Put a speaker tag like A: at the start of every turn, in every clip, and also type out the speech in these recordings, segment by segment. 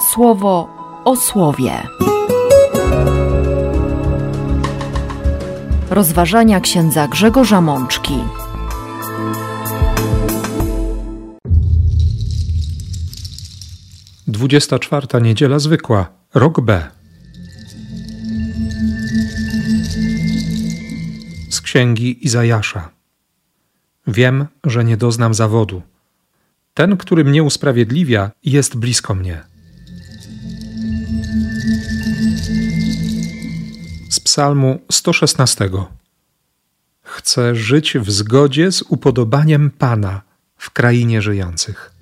A: słowo o słowie. Rozważania księdza Grzegorza Mączki.
B: Dwudziesta czwarta niedziela zwykła, rok B. Z księgi Izajasza. Wiem, że nie doznam zawodu. Ten, który mnie usprawiedliwia, jest blisko mnie. Psalmu 116. Chcę żyć w zgodzie z upodobaniem Pana w krainie żyjących.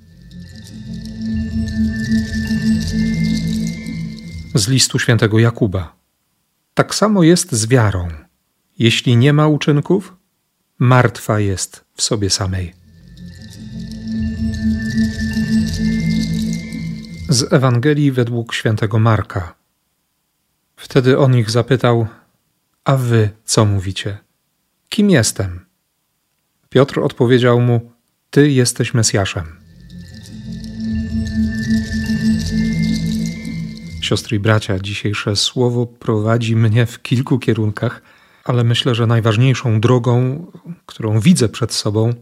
B: Z listu świętego Jakuba. Tak samo jest z wiarą. Jeśli nie ma uczynków, martwa jest w sobie samej. Z Ewangelii według świętego Marka. Wtedy on ich zapytał: A wy co mówicie? Kim jestem? Piotr odpowiedział mu: Ty jesteś Mesjaszem. Siostry i bracia, dzisiejsze słowo prowadzi mnie w kilku kierunkach, ale myślę, że najważniejszą drogą, którą widzę przed sobą,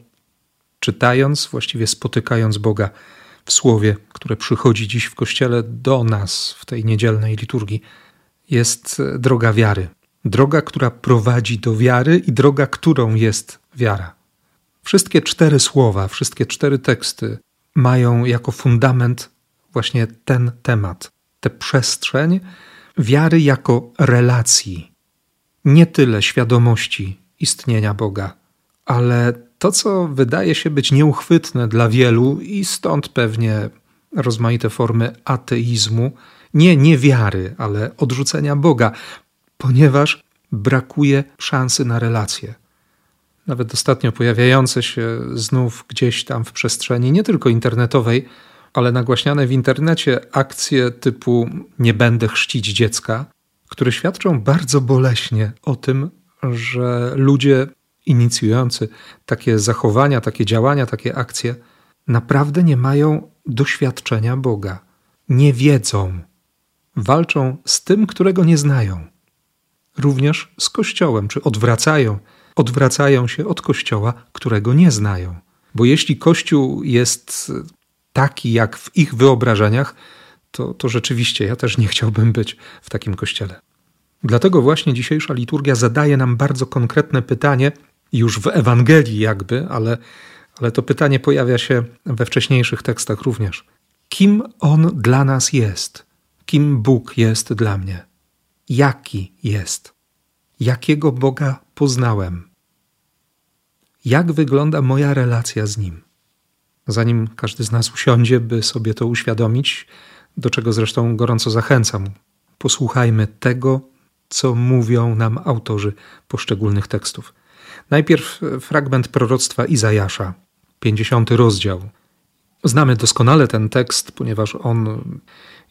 B: czytając, właściwie spotykając Boga w słowie, które przychodzi dziś w kościele do nas w tej niedzielnej liturgii, jest droga wiary. Droga, która prowadzi do wiary i droga, którą jest wiara. Wszystkie cztery słowa, wszystkie cztery teksty mają jako fundament właśnie ten temat, tę przestrzeń wiary jako relacji. Nie tyle świadomości istnienia Boga, ale to, co wydaje się być nieuchwytne dla wielu, i stąd pewnie rozmaite formy ateizmu, nie niewiary, ale odrzucenia Boga, ponieważ brakuje szansy na relacje. Nawet ostatnio pojawiające się znów gdzieś tam w przestrzeni, nie tylko internetowej, ale nagłaśniane w internecie akcje typu Nie będę chrzcić dziecka, które świadczą bardzo boleśnie o tym, że ludzie inicjujący takie zachowania, takie działania, takie akcje, naprawdę nie mają doświadczenia Boga. Nie wiedzą. Walczą z tym, którego nie znają. Również z Kościołem, czy odwracają, odwracają się od Kościoła, którego nie znają. Bo jeśli Kościół jest taki, jak w ich wyobrażeniach, to, to rzeczywiście ja też nie chciałbym być w takim kościele. Dlatego właśnie dzisiejsza liturgia zadaje nam bardzo konkretne pytanie, już w Ewangelii jakby, ale, ale to pytanie pojawia się we wcześniejszych tekstach również. Kim On dla nas jest? Kim Bóg jest dla mnie? Jaki jest? Jakiego Boga poznałem? Jak wygląda moja relacja z Nim? Zanim każdy z nas usiądzie, by sobie to uświadomić, do czego zresztą gorąco zachęcam, posłuchajmy tego, co mówią nam autorzy poszczególnych tekstów. Najpierw fragment proroctwa Izajasza, 50 rozdział. Znamy doskonale ten tekst, ponieważ on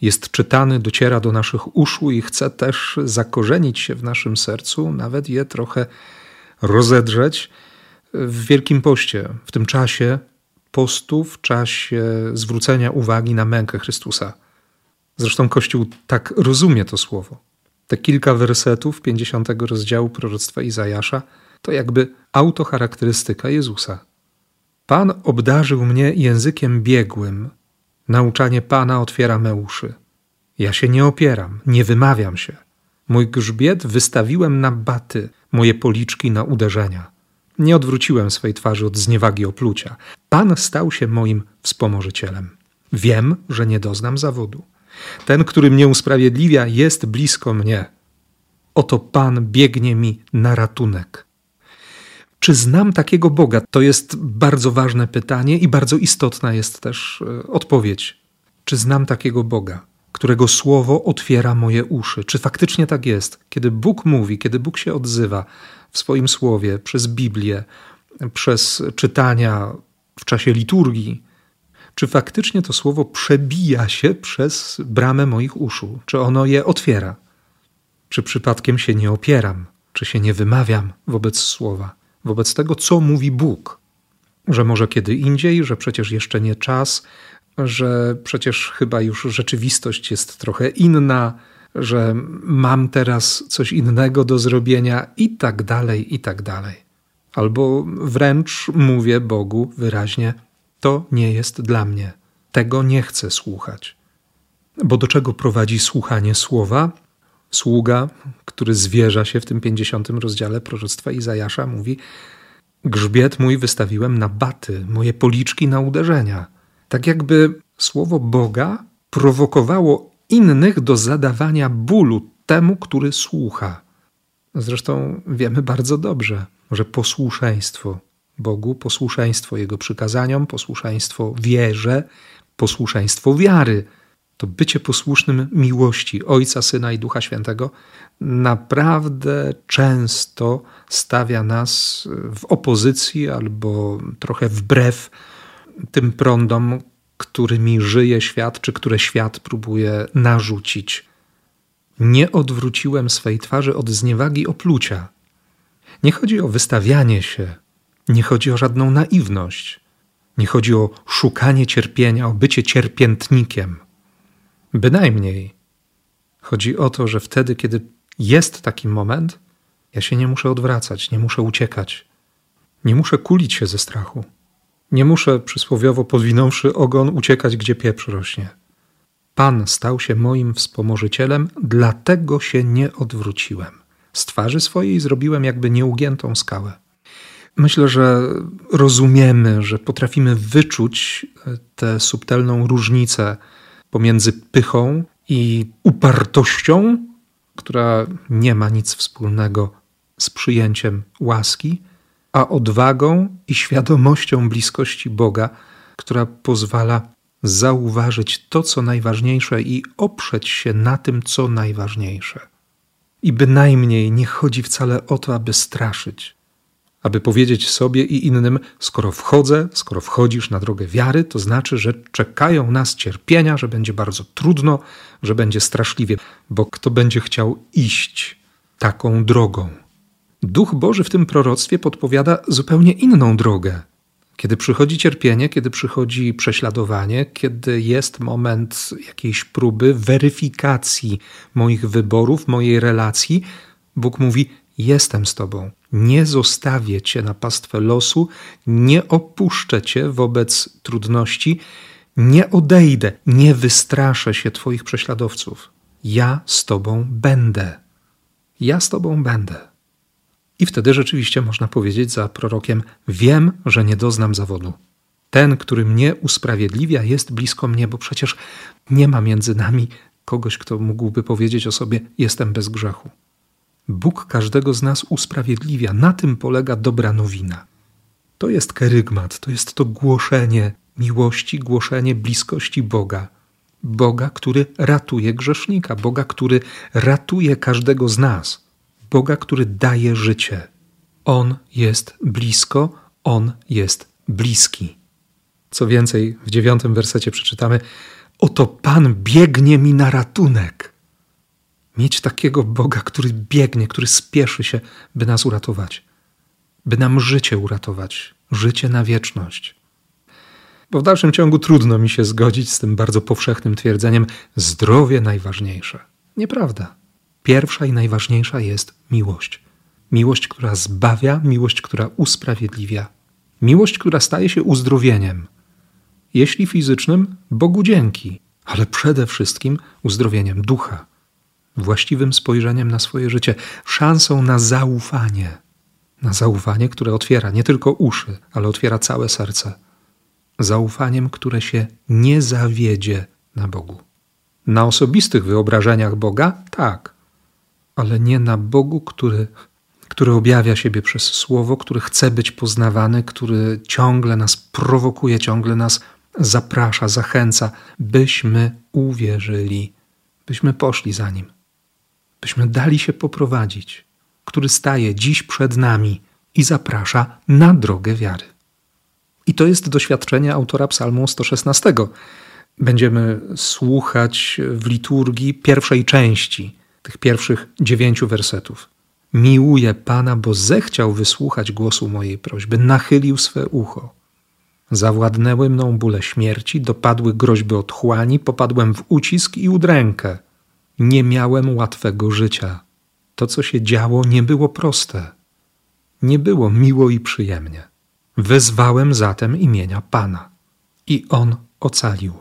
B: jest czytany, dociera do naszych uszu i chce też zakorzenić się w naszym sercu, nawet je trochę rozedrzeć w Wielkim Poście, w tym czasie postu, w czasie zwrócenia uwagi na mękę Chrystusa. Zresztą Kościół tak rozumie to słowo. Te kilka wersetów 50 rozdziału proroctwa Izajasza to jakby autocharakterystyka Jezusa. Pan obdarzył mnie językiem biegłym. Nauczanie Pana otwiera me uszy. Ja się nie opieram, nie wymawiam się. Mój grzbiet wystawiłem na baty, moje policzki na uderzenia. Nie odwróciłem swej twarzy od zniewagi oplucia. Pan stał się moim wspomożycielem. Wiem, że nie doznam zawodu. Ten, który mnie usprawiedliwia, jest blisko mnie. Oto Pan biegnie mi na ratunek. Czy znam takiego Boga? To jest bardzo ważne pytanie i bardzo istotna jest też e, odpowiedź. Czy znam takiego Boga, którego słowo otwiera moje uszy? Czy faktycznie tak jest? Kiedy Bóg mówi, kiedy Bóg się odzywa w swoim słowie, przez Biblię, przez czytania w czasie liturgii, czy faktycznie to słowo przebija się przez bramę moich uszu? Czy ono je otwiera? Czy przypadkiem się nie opieram? Czy się nie wymawiam wobec słowa? Wobec tego, co mówi Bóg. Że może kiedy indziej, że przecież jeszcze nie czas, że przecież chyba już rzeczywistość jest trochę inna, że mam teraz coś innego do zrobienia i tak dalej, i tak dalej. Albo wręcz mówię Bogu wyraźnie: To nie jest dla mnie, tego nie chcę słuchać. Bo do czego prowadzi słuchanie słowa? Sługa, który zwierza się w tym 50 rozdziale proroctwa Izajasza, mówi: Grzbiet mój wystawiłem na baty, moje policzki na uderzenia. Tak jakby słowo Boga prowokowało innych do zadawania bólu temu, który słucha. Zresztą wiemy bardzo dobrze, że posłuszeństwo Bogu, posłuszeństwo Jego przykazaniom, posłuszeństwo wierze, posłuszeństwo wiary, to bycie posłusznym miłości Ojca, Syna i Ducha Świętego naprawdę często stawia nas w opozycji albo trochę wbrew tym prądom, którymi żyje świat, czy które świat próbuje narzucić. Nie odwróciłem swej twarzy od zniewagi oplucia. Nie chodzi o wystawianie się, nie chodzi o żadną naiwność, nie chodzi o szukanie cierpienia, o bycie cierpiętnikiem. Bynajmniej chodzi o to, że wtedy, kiedy jest taki moment, ja się nie muszę odwracać, nie muszę uciekać, nie muszę kulić się ze strachu. Nie muszę przysłowiowo podwinąwszy ogon uciekać, gdzie pieprz rośnie. Pan stał się moim wspomożycielem, dlatego się nie odwróciłem. Z twarzy swojej zrobiłem jakby nieugiętą skałę. Myślę, że rozumiemy, że potrafimy wyczuć e, tę subtelną różnicę pomiędzy pychą i upartością, która nie ma nic wspólnego z przyjęciem łaski, a odwagą i świadomością bliskości Boga, która pozwala zauważyć to, co najważniejsze i oprzeć się na tym, co najważniejsze. I bynajmniej nie chodzi wcale o to, aby straszyć, aby powiedzieć sobie i innym: skoro wchodzę, skoro wchodzisz na drogę wiary, to znaczy, że czekają nas cierpienia, że będzie bardzo trudno, że będzie straszliwie, bo kto będzie chciał iść taką drogą? Duch Boży w tym proroctwie podpowiada zupełnie inną drogę. Kiedy przychodzi cierpienie, kiedy przychodzi prześladowanie, kiedy jest moment jakiejś próby weryfikacji moich wyborów, mojej relacji, Bóg mówi: Jestem z Tobą, nie zostawię Cię na pastwę losu, nie opuszczę Cię wobec trudności, nie odejdę, nie wystraszę się Twoich prześladowców. Ja z Tobą będę. Ja z Tobą będę. I wtedy rzeczywiście można powiedzieć za prorokiem: Wiem, że nie doznam zawodu. Ten, który mnie usprawiedliwia, jest blisko mnie, bo przecież nie ma między nami kogoś, kto mógłby powiedzieć o sobie: Jestem bez grzechu. Bóg każdego z nas usprawiedliwia. Na tym polega dobra nowina. To jest kerygmat, to jest to głoszenie miłości, głoszenie bliskości Boga. Boga, który ratuje grzesznika, Boga, który ratuje każdego z nas. Boga, który daje życie. On jest blisko, On jest bliski. Co więcej, w dziewiątym wersecie przeczytamy: Oto Pan biegnie mi na ratunek. Mieć takiego Boga, który biegnie, który spieszy się, by nas uratować, by nam życie uratować, życie na wieczność. Bo w dalszym ciągu trudno mi się zgodzić z tym bardzo powszechnym twierdzeniem: zdrowie najważniejsze. Nieprawda. Pierwsza i najważniejsza jest miłość. Miłość, która zbawia, miłość, która usprawiedliwia, miłość, która staje się uzdrowieniem. Jeśli fizycznym, Bogu dzięki, ale przede wszystkim uzdrowieniem ducha, właściwym spojrzeniem na swoje życie, szansą na zaufanie. Na zaufanie, które otwiera nie tylko uszy, ale otwiera całe serce. Zaufaniem, które się nie zawiedzie na Bogu. Na osobistych wyobrażeniach Boga tak, ale nie na Bogu, który, który objawia siebie przez Słowo, który chce być poznawany, który ciągle nas prowokuje, ciągle nas zaprasza, zachęca, byśmy uwierzyli, byśmy poszli za Nim, byśmy dali się poprowadzić, który staje dziś przed nami i zaprasza na drogę wiary. I to jest doświadczenie autora Psalmu 116. Będziemy słuchać w liturgii pierwszej części tych pierwszych dziewięciu wersetów. Miłuję Pana, bo zechciał wysłuchać głosu mojej prośby, nachylił swe ucho. Zawładnęły mną bóle śmierci, dopadły groźby otchłani, popadłem w ucisk i udrękę. Nie miałem łatwego życia. To, co się działo, nie było proste. Nie było miło i przyjemnie. Wezwałem zatem imienia Pana i On ocalił.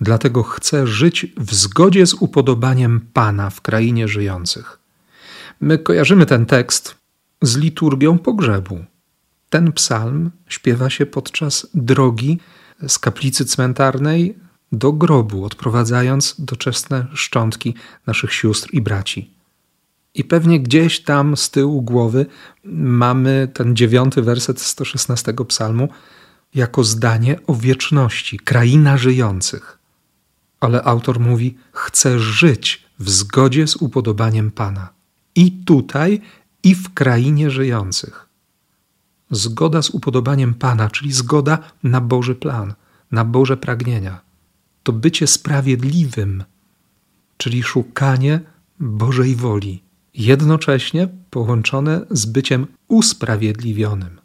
B: Dlatego chcę żyć w zgodzie z upodobaniem Pana w krainie żyjących. My kojarzymy ten tekst z liturgią pogrzebu. Ten psalm śpiewa się podczas drogi z kaplicy cmentarnej do grobu, odprowadzając doczesne szczątki naszych sióstr i braci. I pewnie gdzieś tam z tyłu głowy mamy ten dziewiąty werset 116 psalmu jako zdanie o wieczności, kraina żyjących. Ale autor mówi: Chcę żyć w zgodzie z upodobaniem Pana. I tutaj, i w krainie żyjących. Zgoda z upodobaniem Pana, czyli zgoda na Boży plan, na Boże pragnienia. To bycie sprawiedliwym, czyli szukanie Bożej woli, jednocześnie połączone z byciem usprawiedliwionym,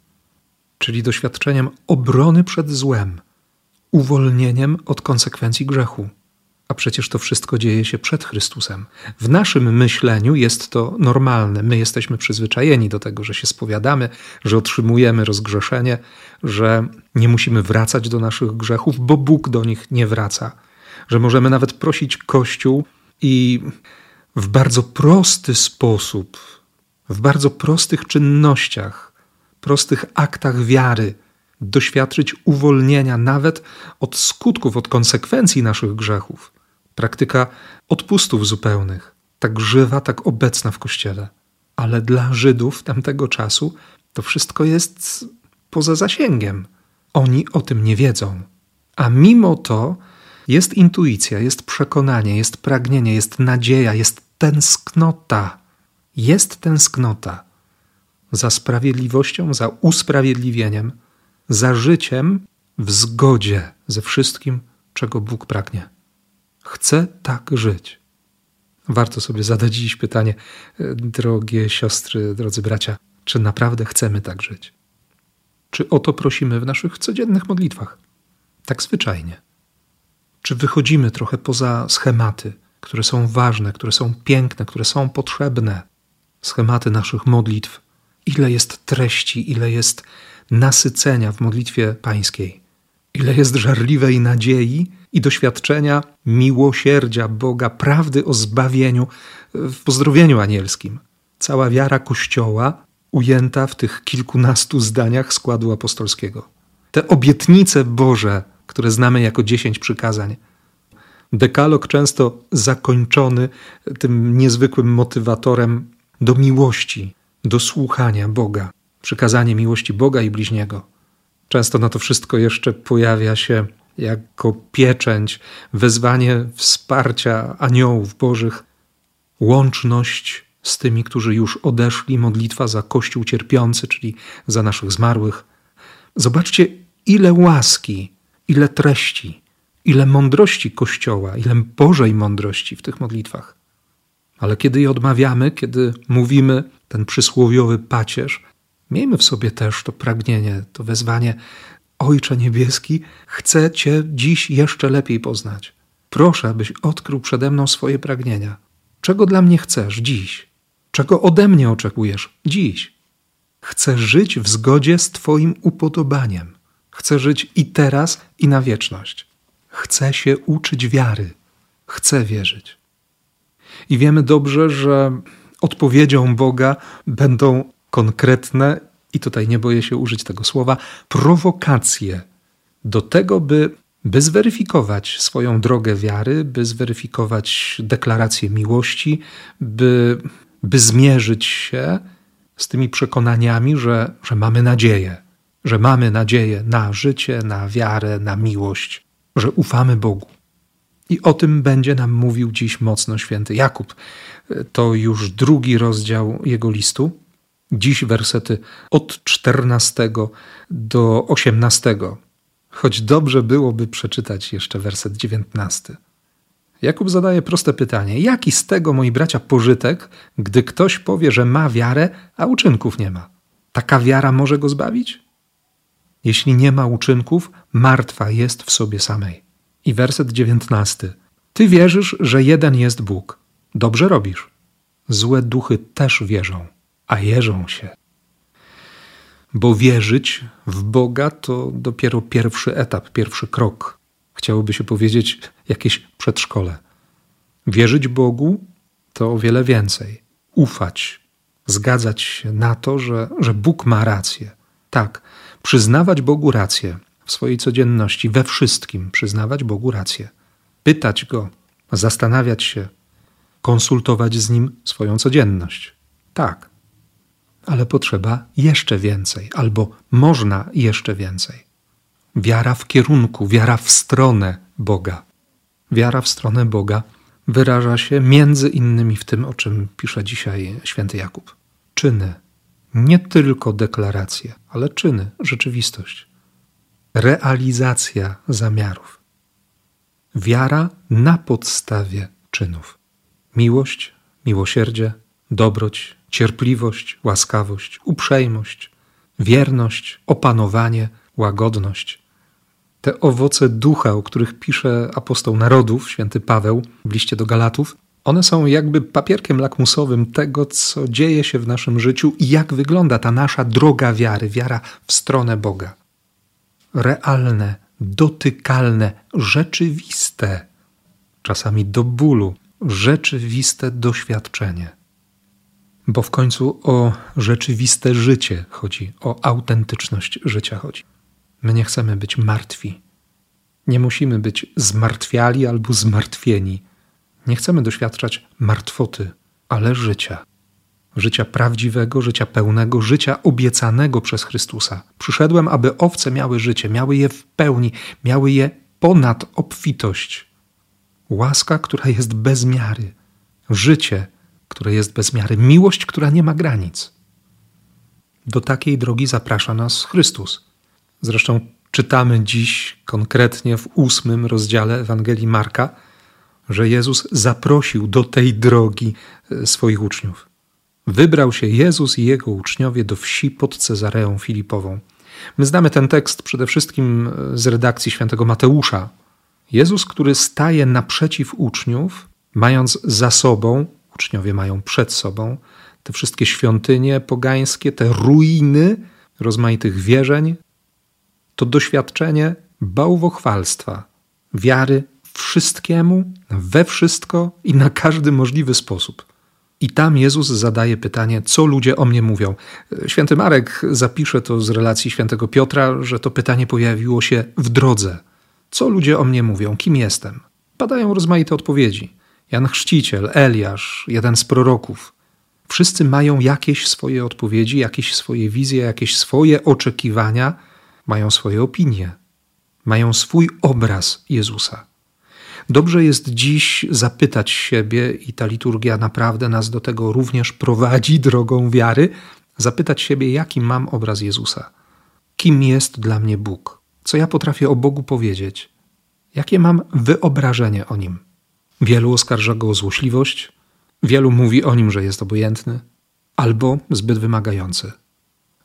B: czyli doświadczeniem obrony przed złem, uwolnieniem od konsekwencji grzechu. A przecież to wszystko dzieje się przed Chrystusem. W naszym myśleniu jest to normalne. My jesteśmy przyzwyczajeni do tego, że się spowiadamy, że otrzymujemy rozgrzeszenie, że nie musimy wracać do naszych grzechów, bo Bóg do nich nie wraca. Że możemy nawet prosić Kościół i w bardzo prosty sposób, w bardzo prostych czynnościach, prostych aktach wiary doświadczyć uwolnienia nawet od skutków, od konsekwencji naszych grzechów praktyka odpustów zupełnych, tak żywa, tak obecna w Kościele. Ale dla Żydów tamtego czasu to wszystko jest poza zasięgiem. Oni o tym nie wiedzą. A mimo to jest intuicja, jest przekonanie, jest pragnienie, jest nadzieja, jest tęsknota. Jest tęsknota za sprawiedliwością, za usprawiedliwieniem, za życiem w zgodzie ze wszystkim, czego Bóg pragnie. Chcę tak żyć. Warto sobie zadać dziś pytanie, e, drogie siostry, drodzy bracia, czy naprawdę chcemy tak żyć? Czy o to prosimy w naszych codziennych modlitwach? Tak zwyczajnie. Czy wychodzimy trochę poza schematy, które są ważne, które są piękne, które są potrzebne? Schematy naszych modlitw. Ile jest treści, ile jest nasycenia w modlitwie pańskiej, ile jest żarliwej nadziei i doświadczenia miłosierdzia Boga, prawdy o zbawieniu w pozdrowieniu anielskim. Cała wiara Kościoła ujęta w tych kilkunastu zdaniach składu apostolskiego. Te obietnice Boże, które znamy jako dziesięć przykazań. Dekalog często zakończony tym niezwykłym motywatorem do miłości, do słuchania Boga, przykazanie miłości Boga i bliźniego. Często na to wszystko jeszcze pojawia się jako pieczęć, wezwanie wsparcia aniołów bożych, łączność z tymi, którzy już odeszli, modlitwa za Kościół cierpiący, czyli za naszych zmarłych. Zobaczcie, ile łaski, ile treści, ile mądrości Kościoła, ile Bożej mądrości w tych modlitwach. Ale kiedy je odmawiamy, kiedy mówimy ten przysłowiowy pacierz, miejmy w sobie też to pragnienie, to wezwanie Ojcze Niebieski, chcę Cię dziś jeszcze lepiej poznać. Proszę, abyś odkrył przede mną swoje pragnienia. Czego dla mnie chcesz dziś? Czego ode mnie oczekujesz dziś? Chcę żyć w zgodzie z Twoim upodobaniem. Chcę żyć i teraz, i na wieczność. Chcę się uczyć wiary. Chcę wierzyć. I wiemy dobrze, że odpowiedzią Boga będą konkretne i tutaj nie boję się użyć tego słowa, prowokacje do tego, by, by zweryfikować swoją drogę wiary, by zweryfikować deklarację miłości, by, by zmierzyć się z tymi przekonaniami, że, że mamy nadzieję, że mamy nadzieję na życie, na wiarę, na miłość, że ufamy Bogu. I o tym będzie nam mówił dziś mocno święty Jakub. To już drugi rozdział jego listu. Dziś wersety od 14 do 18, choć dobrze byłoby przeczytać jeszcze werset 19. Jakub zadaje proste pytanie: jaki z tego, moi bracia, pożytek, gdy ktoś powie, że ma wiarę, a uczynków nie ma? Taka wiara może go zbawić? Jeśli nie ma uczynków, martwa jest w sobie samej. I werset dziewiętnasty. Ty wierzysz, że jeden jest Bóg. Dobrze robisz. Złe duchy też wierzą, a jeżą się. Bo wierzyć w Boga to dopiero pierwszy etap, pierwszy krok. Chciałoby się powiedzieć jakieś przedszkole. Wierzyć Bogu to o wiele więcej. Ufać, zgadzać się na to, że, że Bóg ma rację. Tak, przyznawać Bogu rację w swojej codzienności, we wszystkim przyznawać Bogu rację. Pytać Go, zastanawiać się, konsultować z Nim swoją codzienność. Tak, ale potrzeba jeszcze więcej, albo można jeszcze więcej. Wiara w kierunku, wiara w stronę Boga. Wiara w stronę Boga wyraża się między innymi w tym, o czym pisze dzisiaj święty Jakub. Czyny, nie tylko deklaracje, ale czyny, rzeczywistość. Realizacja zamiarów. Wiara na podstawie czynów. Miłość, miłosierdzie, dobroć, cierpliwość, łaskawość, uprzejmość, wierność, opanowanie, łagodność. Te owoce ducha, o których pisze apostoł narodów, święty Paweł w liście do Galatów, one są jakby papierkiem lakmusowym tego, co dzieje się w naszym życiu i jak wygląda ta nasza droga wiary, wiara w stronę Boga. Realne, dotykalne, rzeczywiste, czasami do bólu, rzeczywiste doświadczenie. Bo w końcu o rzeczywiste życie chodzi, o autentyczność życia chodzi. My nie chcemy być martwi. Nie musimy być zmartwiali albo zmartwieni. Nie chcemy doświadczać martwoty, ale życia. Życia prawdziwego, życia pełnego, życia obiecanego przez Chrystusa. Przyszedłem, aby owce miały życie, miały je w pełni, miały je ponad obfitość. Łaska, która jest bez miary. Życie, które jest bez miary. Miłość, która nie ma granic. Do takiej drogi zaprasza nas Chrystus. Zresztą czytamy dziś konkretnie w ósmym rozdziale Ewangelii Marka, że Jezus zaprosił do tej drogi e, swoich uczniów. Wybrał się Jezus i jego uczniowie do wsi pod Cezareą Filipową. My znamy ten tekst przede wszystkim e, z redakcji świętego Mateusza. Jezus, który staje naprzeciw uczniów, mając za sobą, uczniowie mają przed sobą, te wszystkie świątynie pogańskie, te ruiny rozmaitych wierzeń, to doświadczenie bałwochwalstwa, wiary wszystkiemu, we wszystko i na każdy możliwy sposób. I tam Jezus zadaje pytanie, co ludzie o mnie mówią. Święty Marek zapisze to z relacji świętego Piotra, że to pytanie pojawiło się w drodze. Co ludzie o mnie mówią? Kim jestem? Padają rozmaite odpowiedzi. Jan Chrzciciel, Eliasz, jeden z proroków. Wszyscy mają jakieś swoje odpowiedzi, jakieś swoje wizje, jakieś swoje oczekiwania, mają swoje opinie, mają swój obraz Jezusa. Dobrze jest dziś zapytać siebie, i ta liturgia naprawdę nas do tego również prowadzi drogą wiary, zapytać siebie, jaki mam obraz Jezusa. Kim jest dla mnie Bóg? Co ja potrafię o Bogu powiedzieć? Jakie mam wyobrażenie o Nim? Wielu oskarża go o złośliwość, wielu mówi o nim, że jest obojętny, albo zbyt wymagający,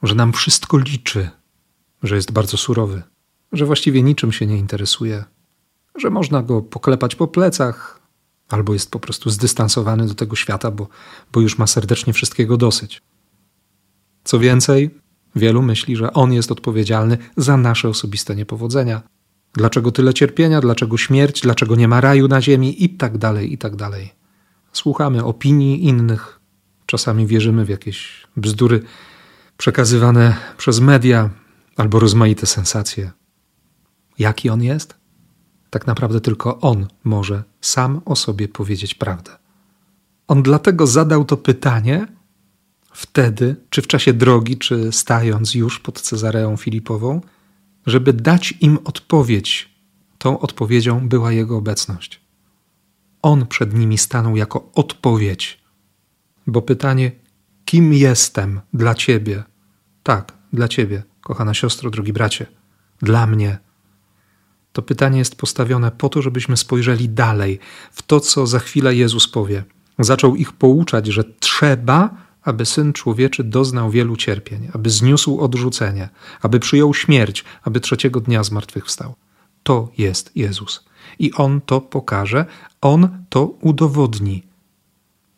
B: że nam wszystko liczy, że jest bardzo surowy, że właściwie niczym się nie interesuje, że można go poklepać po plecach, albo jest po prostu zdystansowany do tego świata, bo, bo już ma serdecznie wszystkiego dosyć. Co więcej, wielu myśli, że on jest odpowiedzialny za nasze osobiste niepowodzenia. Dlaczego tyle cierpienia, dlaczego śmierć, dlaczego nie ma raju na ziemi i tak dalej, i tak dalej. Słuchamy opinii innych, czasami wierzymy w jakieś bzdury przekazywane przez media albo rozmaite sensacje. Jaki on jest? Tak naprawdę tylko on może sam o sobie powiedzieć prawdę. On dlatego zadał to pytanie wtedy, czy w czasie drogi, czy stając już pod Cezareą Filipową, żeby dać im odpowiedź. Tą odpowiedzią była jego obecność. On przed nimi stanął jako odpowiedź, bo pytanie, kim jestem dla ciebie? Tak, dla ciebie, kochana siostro, drogi bracie, dla mnie to pytanie jest postawione po to, żebyśmy spojrzeli dalej w to, co za chwilę Jezus powie. Zaczął ich pouczać, że trzeba aby syn człowieczy doznał wielu cierpień, aby zniósł odrzucenie, aby przyjął śmierć, aby trzeciego dnia zmartwychwstał. To jest Jezus. I on to pokaże, on to udowodni.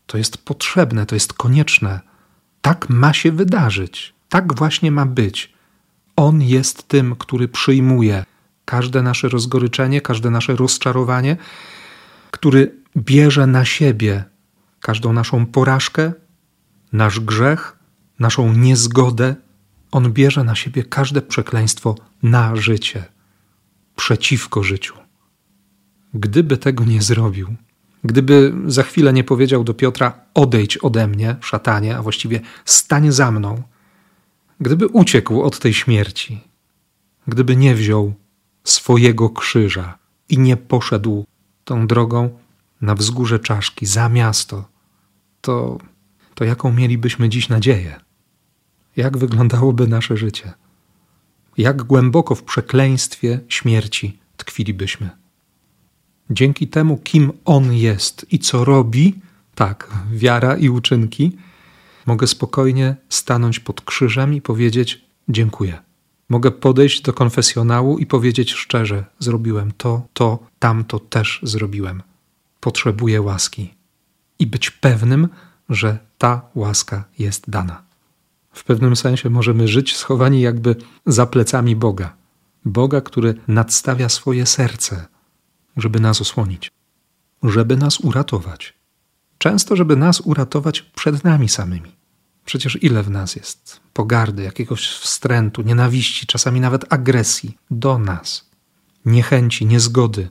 B: To jest potrzebne, to jest konieczne. Tak ma się wydarzyć, tak właśnie ma być. On jest tym, który przyjmuje każde nasze rozgoryczenie, każde nasze rozczarowanie, który bierze na siebie każdą naszą porażkę, nasz grzech, naszą niezgodę. On bierze na siebie każde przekleństwo na życie, przeciwko życiu. Gdyby tego nie zrobił, gdyby za chwilę nie powiedział do Piotra: Odejdź ode mnie, szatanie, a właściwie stań za mną, gdyby uciekł od tej śmierci, gdyby nie wziął swojego krzyża i nie poszedł tą drogą na wzgórze czaszki, za miasto, to, to jaką mielibyśmy dziś nadzieję? Jak wyglądałoby nasze życie? Jak głęboko w przekleństwie śmierci tkwilibyśmy? Dzięki temu, kim On jest i co robi, tak, wiara i uczynki, mogę spokojnie stanąć pod krzyżem i powiedzieć: Dziękuję. Mogę podejść do konfesjonału i powiedzieć szczerze: Zrobiłem to, to, tamto też zrobiłem. Potrzebuję łaski. I być pewnym, że ta łaska jest dana. W pewnym sensie możemy żyć schowani jakby za plecami Boga. Boga, który nadstawia swoje serce, żeby nas osłonić, żeby nas uratować. Często, żeby nas uratować przed nami samymi. Przecież ile w nas jest pogardy, jakiegoś wstrętu, nienawiści, czasami nawet agresji do nas, niechęci, niezgody,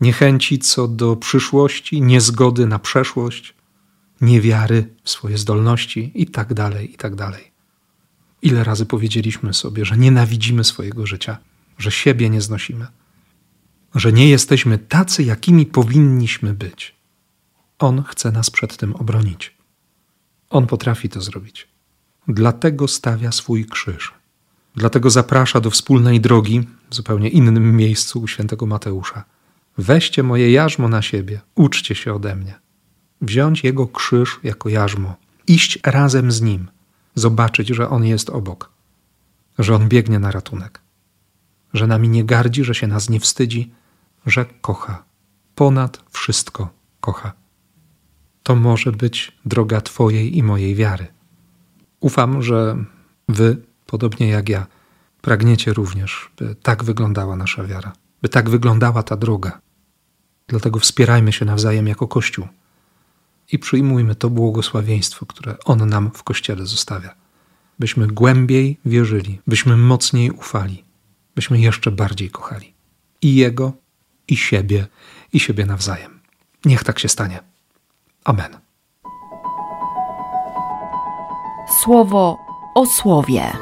B: niechęci co do przyszłości, niezgody na przeszłość, niewiary w swoje zdolności i tak dalej, i tak dalej. Ile razy powiedzieliśmy sobie, że nienawidzimy swojego życia, że siebie nie znosimy, że nie jesteśmy tacy, jakimi powinniśmy być. On chce nas przed tym obronić. On potrafi to zrobić. Dlatego stawia swój krzyż. Dlatego zaprasza do wspólnej drogi w zupełnie innym miejscu u świętego Mateusza. Weźcie moje jarzmo na siebie, uczcie się ode mnie. Wziąć jego krzyż jako jarzmo, iść razem z nim, zobaczyć, że on jest obok, że on biegnie na ratunek, że nami nie gardzi, że się nas nie wstydzi, że kocha, ponad wszystko kocha to może być droga Twojej i mojej wiary. Ufam, że Wy, podobnie jak ja, pragniecie również, by tak wyglądała nasza wiara, by tak wyglądała ta droga. Dlatego wspierajmy się nawzajem jako Kościół i przyjmujmy to błogosławieństwo, które On nam w Kościele zostawia, byśmy głębiej wierzyli, byśmy mocniej ufali, byśmy jeszcze bardziej kochali i Jego, i siebie, i siebie nawzajem. Niech tak się stanie. Amen.
A: Słowo o słowie.